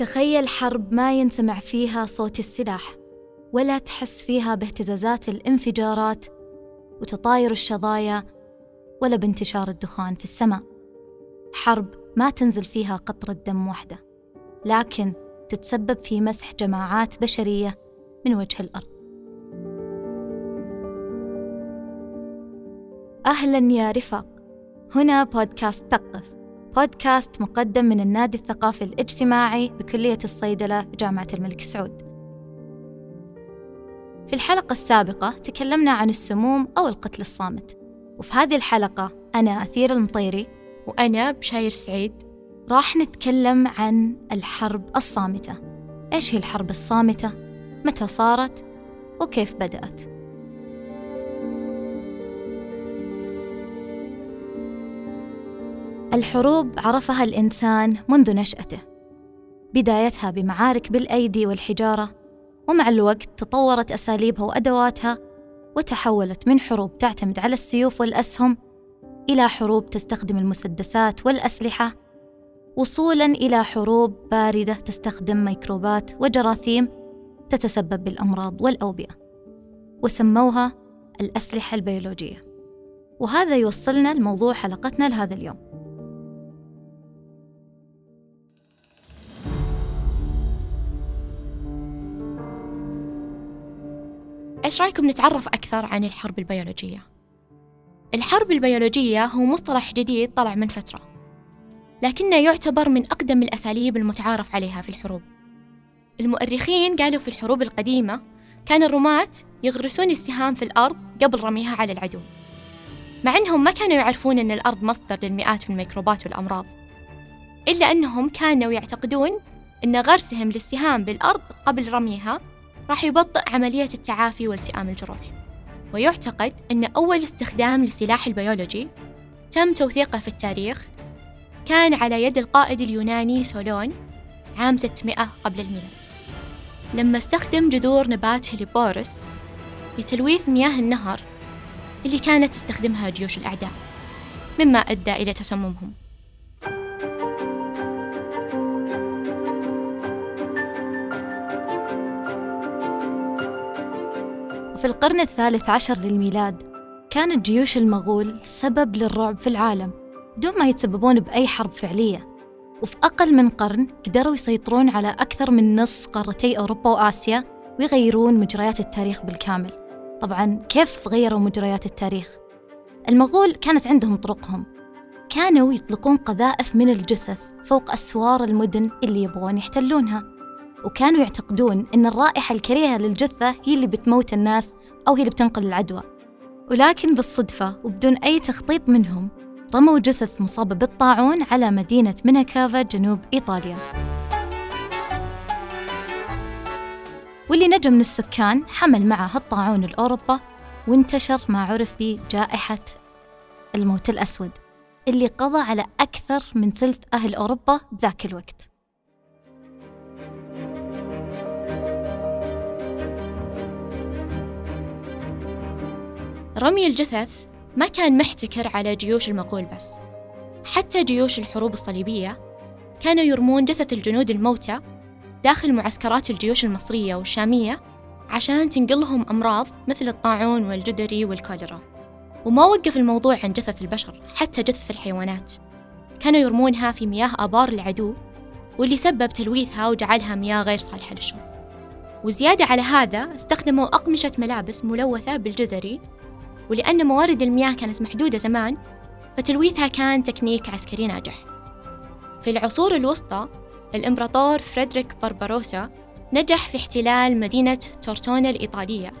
تخيل حرب ما ينسمع فيها صوت السلاح ولا تحس فيها باهتزازات الانفجارات وتطاير الشظايا ولا بانتشار الدخان في السماء. حرب ما تنزل فيها قطرة دم واحدة لكن تتسبب في مسح جماعات بشرية من وجه الأرض. أهلا يا رفاق. هنا بودكاست ثقف بودكاست مقدم من النادي الثقافي الاجتماعي بكلية الصيدلة بجامعة الملك سعود في الحلقة السابقة تكلمنا عن السموم أو القتل الصامت وفي هذه الحلقة أنا أثير المطيري وأنا بشاير سعيد راح نتكلم عن الحرب الصامتة إيش هي الحرب الصامتة؟ متى صارت؟ وكيف بدأت؟ الحروب عرفها الإنسان منذ نشأته بدايتها بمعارك بالأيدي والحجارة ومع الوقت تطورت أساليبها وأدواتها وتحولت من حروب تعتمد على السيوف والأسهم إلى حروب تستخدم المسدسات والأسلحة وصولا إلى حروب باردة تستخدم ميكروبات وجراثيم تتسبب بالأمراض والأوبئة وسموها الأسلحة البيولوجية. وهذا يوصلنا لموضوع حلقتنا لهذا اليوم. إيش رأيكم نتعرف أكثر عن الحرب البيولوجية؟ الحرب البيولوجية هو مصطلح جديد طلع من فترة لكنه يعتبر من أقدم الأساليب المتعارف عليها في الحروب المؤرخين قالوا في الحروب القديمة كان الرماة يغرسون السهام في الأرض قبل رميها على العدو مع أنهم ما كانوا يعرفون أن الأرض مصدر للمئات من الميكروبات والأمراض إلا أنهم كانوا يعتقدون أن غرسهم للسهام بالأرض قبل رميها راح يبطئ عملية التعافي والتئام الجروح ويعتقد أن أول استخدام لسلاح البيولوجي تم توثيقه في التاريخ كان على يد القائد اليوناني سولون عام 600 قبل الميلاد. لما استخدم جذور نبات هيليبورس لتلويث مياه النهر اللي كانت تستخدمها جيوش الأعداء مما أدى إلى تسممهم. في القرن الثالث عشر للميلاد كانت جيوش المغول سبب للرعب في العالم دون ما يتسببون بأي حرب فعلية. وفي أقل من قرن قدروا يسيطرون على أكثر من نص قارتي أوروبا وآسيا ويغيرون مجريات التاريخ بالكامل. طبعا كيف غيروا مجريات التاريخ؟ المغول كانت عندهم طرقهم. كانوا يطلقون قذائف من الجثث فوق أسوار المدن اللي يبغون يحتلونها. وكانوا يعتقدون أن الرائحة الكريهة للجثة هي اللي بتموت الناس أو هي اللي بتنقل العدوى. ولكن بالصدفة وبدون أي تخطيط منهم رموا جثث مصابة بالطاعون على مدينة ميناكافا جنوب إيطاليا. واللي نجا من السكان حمل معه الطاعون لأوروبا وانتشر ما عرف بجائحة الموت الأسود اللي قضى على أكثر من ثلث أهل أوروبا ذاك الوقت. رمي الجثث ما كان محتكر على جيوش المغول بس. حتى جيوش الحروب الصليبية كانوا يرمون جثث الجنود الموتى داخل معسكرات الجيوش المصرية والشامية عشان تنقلهم أمراض مثل الطاعون والجدري والكوليرا. وما وقف الموضوع عن جثث البشر حتى جثث الحيوانات. كانوا يرمونها في مياه آبار العدو واللي سبب تلويثها وجعلها مياه غير صالحة للشرب وزيادة على هذا استخدموا أقمشة ملابس ملوثة بالجدري ولأن موارد المياه كانت محدودة زمان فتلويثها كان تكنيك عسكري ناجح. في العصور الوسطى الإمبراطور فريدريك بارباروسا نجح في احتلال مدينة تورتونا الإيطالية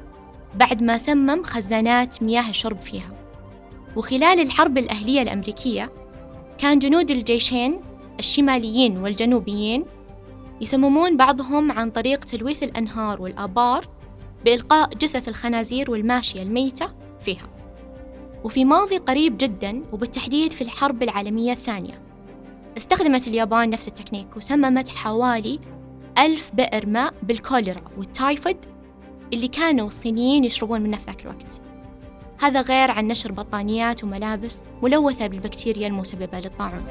بعد ما سمم خزانات مياه الشرب فيها. وخلال الحرب الأهلية الأمريكية كان جنود الجيشين الشماليين والجنوبيين يسممون بعضهم عن طريق تلويث الأنهار والآبار بإلقاء جثث الخنازير والماشية الميتة فيها. وفي ماضي قريب جدا وبالتحديد في الحرب العالمية الثانية استخدمت اليابان نفس التكنيك وسممت حوالي ألف بئر ماء بالكوليرا والتايفود اللي كانوا الصينيين يشربون منه في ذاك الوقت. هذا غير عن نشر بطانيات وملابس ملوثة بالبكتيريا المسببة للطاعون.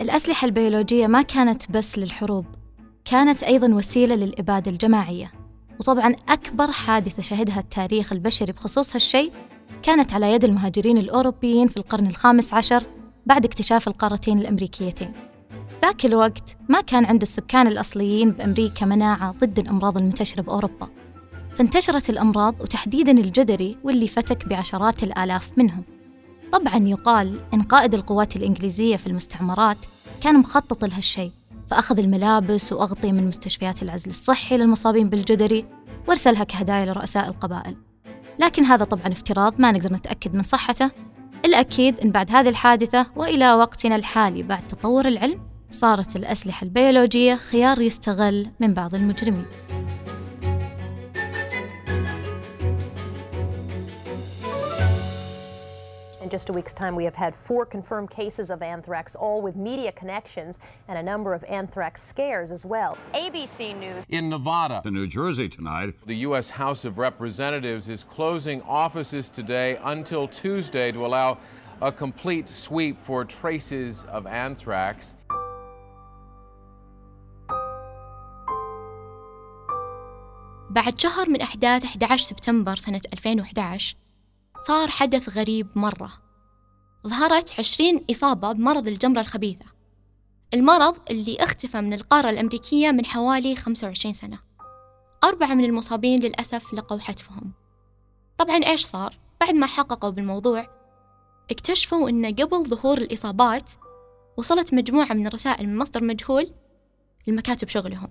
الأسلحة البيولوجية ما كانت بس للحروب كانت أيضا وسيلة للإبادة الجماعية. وطبعا أكبر حادثة شهدها التاريخ البشري بخصوص هالشيء كانت على يد المهاجرين الأوروبيين في القرن الخامس عشر بعد اكتشاف القارتين الأمريكيتين. ذاك الوقت ما كان عند السكان الأصليين بأمريكا مناعة ضد الأمراض المنتشرة بأوروبا. فانتشرت الأمراض وتحديداً الجدري واللي فتك بعشرات الآلاف منهم. طبعاً يقال إن قائد القوات الإنجليزية في المستعمرات كان مخطط لهالشيء فأخذ الملابس وأغطية من مستشفيات العزل الصحي للمصابين بالجدري وارسلها كهدايا لرؤساء القبائل. لكن هذا طبعا افتراض ما نقدر نتأكد من صحته. الأكيد أن بعد هذه الحادثة وإلى وقتنا الحالي بعد تطور العلم صارت الأسلحة البيولوجية خيار يستغل من بعض المجرمين. In just a week's time, we have had four confirmed cases of anthrax, all with media connections, and a number of anthrax scares as well. ABC News. In Nevada, in New Jersey tonight, the U.S. House of Representatives is closing offices today until Tuesday to allow a complete sweep for traces of anthrax. بعد شهر من أحداث 11 سبتمبر سنة 2011 صار حدث غريب مرة. ظهرت 20 إصابة بمرض الجمرة الخبيثة. المرض اللي اختفى من القارة الأمريكية من حوالي 25 سنة. أربعة من المصابين للأسف لقوا حتفهم. طبعا إيش صار؟ بعد ما حققوا بالموضوع اكتشفوا أن قبل ظهور الإصابات وصلت مجموعة من الرسائل من مصدر مجهول لمكاتب شغلهم.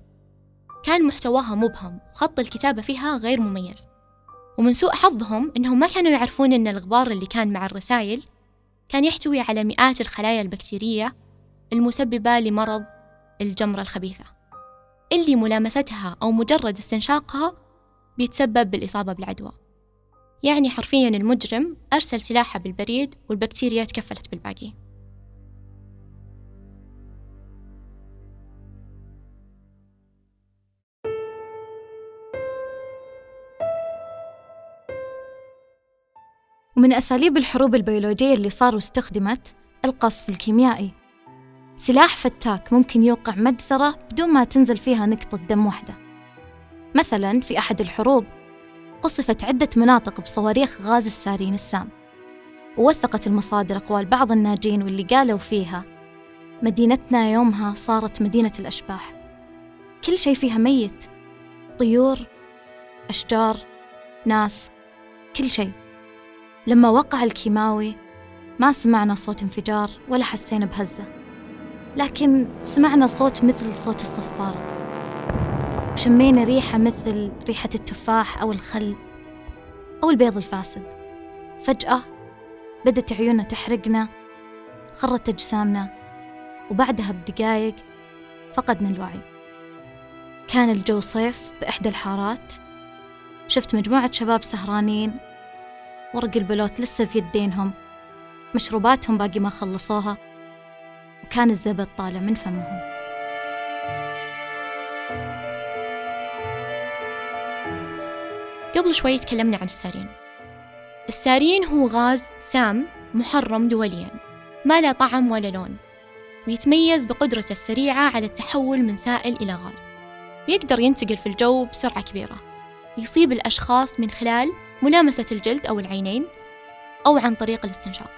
كان محتواها مبهم وخط الكتابة فيها غير مميز. ومن سوء حظهم إنهم ما كانوا يعرفون إن الغبار اللي كان مع الرسائل كان يحتوي على مئات الخلايا البكتيرية المسببة لمرض الجمرة الخبيثة. اللي ملامستها أو مجرد استنشاقها بيتسبب بالإصابة بالعدوى. يعني حرفيا المجرم أرسل سلاحه بالبريد والبكتيريا تكفلت بالباقي. ومن أساليب الحروب البيولوجية اللي صار واستخدمت القصف الكيميائي. سلاح فتاك ممكن يوقع مجزرة بدون ما تنزل فيها نقطة دم واحدة. مثلا في أحد الحروب قصفت عدة مناطق بصواريخ غاز السارين السام ووثقت المصادر أقوال بعض الناجين واللي قالوا فيها مدينتنا يومها صارت مدينة الأشباح. كل شيء فيها ميت طيور أشجار ناس كل شيء. لما وقع الكيماوي ما سمعنا صوت انفجار ولا حسينا بهزة. لكن سمعنا صوت مثل صوت الصفارة وشمينا ريحة مثل ريحة التفاح أو الخل أو البيض الفاسد. فجأة بدت عيوننا تحرقنا خرت أجسامنا وبعدها بدقايق فقدنا الوعي. كان الجو صيف بإحدى الحارات. شفت مجموعة شباب سهرانين ورق البلوت لسه في يدينهم. مشروباتهم باقي ما خلصوها. وكان الزبد طالع من فمهم. قبل شوي تكلمنا عن السارين. السارين هو غاز سام محرم دوليا. ما له طعم ولا لون. ويتميز بقدرته السريعة على التحول من سائل إلى غاز. ويقدر ينتقل في الجو بسرعة كبيرة. يصيب الأشخاص من خلال ملامسة الجلد أو العينين أو عن طريق الاستنشاق.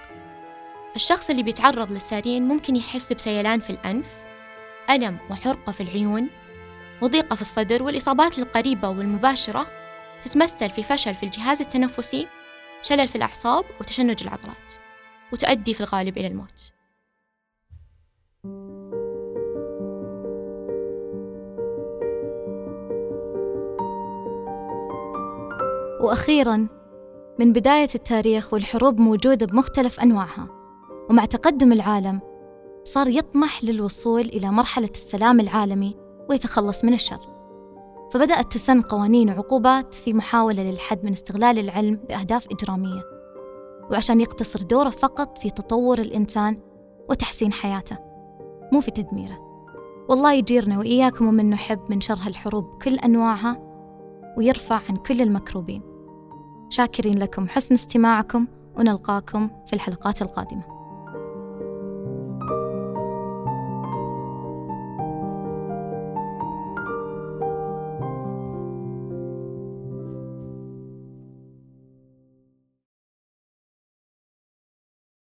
الشخص اللي بيتعرض للسارين ممكن يحس بسيلان في الأنف ألم وحرقة في العيون وضيقة في الصدر والإصابات القريبة والمباشرة تتمثل في فشل في الجهاز التنفسي شلل في الأعصاب وتشنج العضلات وتؤدي في الغالب إلى الموت. وأخيراً من بداية التاريخ والحروب موجودة بمختلف أنواعها ومع تقدم العالم صار يطمح للوصول إلى مرحلة السلام العالمي ويتخلص من الشر. فبدأت تسن قوانين وعقوبات في محاولة للحد من استغلال العلم بأهداف إجرامية وعشان يقتصر دوره فقط في تطور الإنسان وتحسين حياته مو في تدميره. والله يجيرنا وإياكم ومن نحب من شر هالحروب كل أنواعها ويرفع عن كل المكروبين. شاكرين لكم حسن استماعكم ونلقاكم في الحلقات القادمة.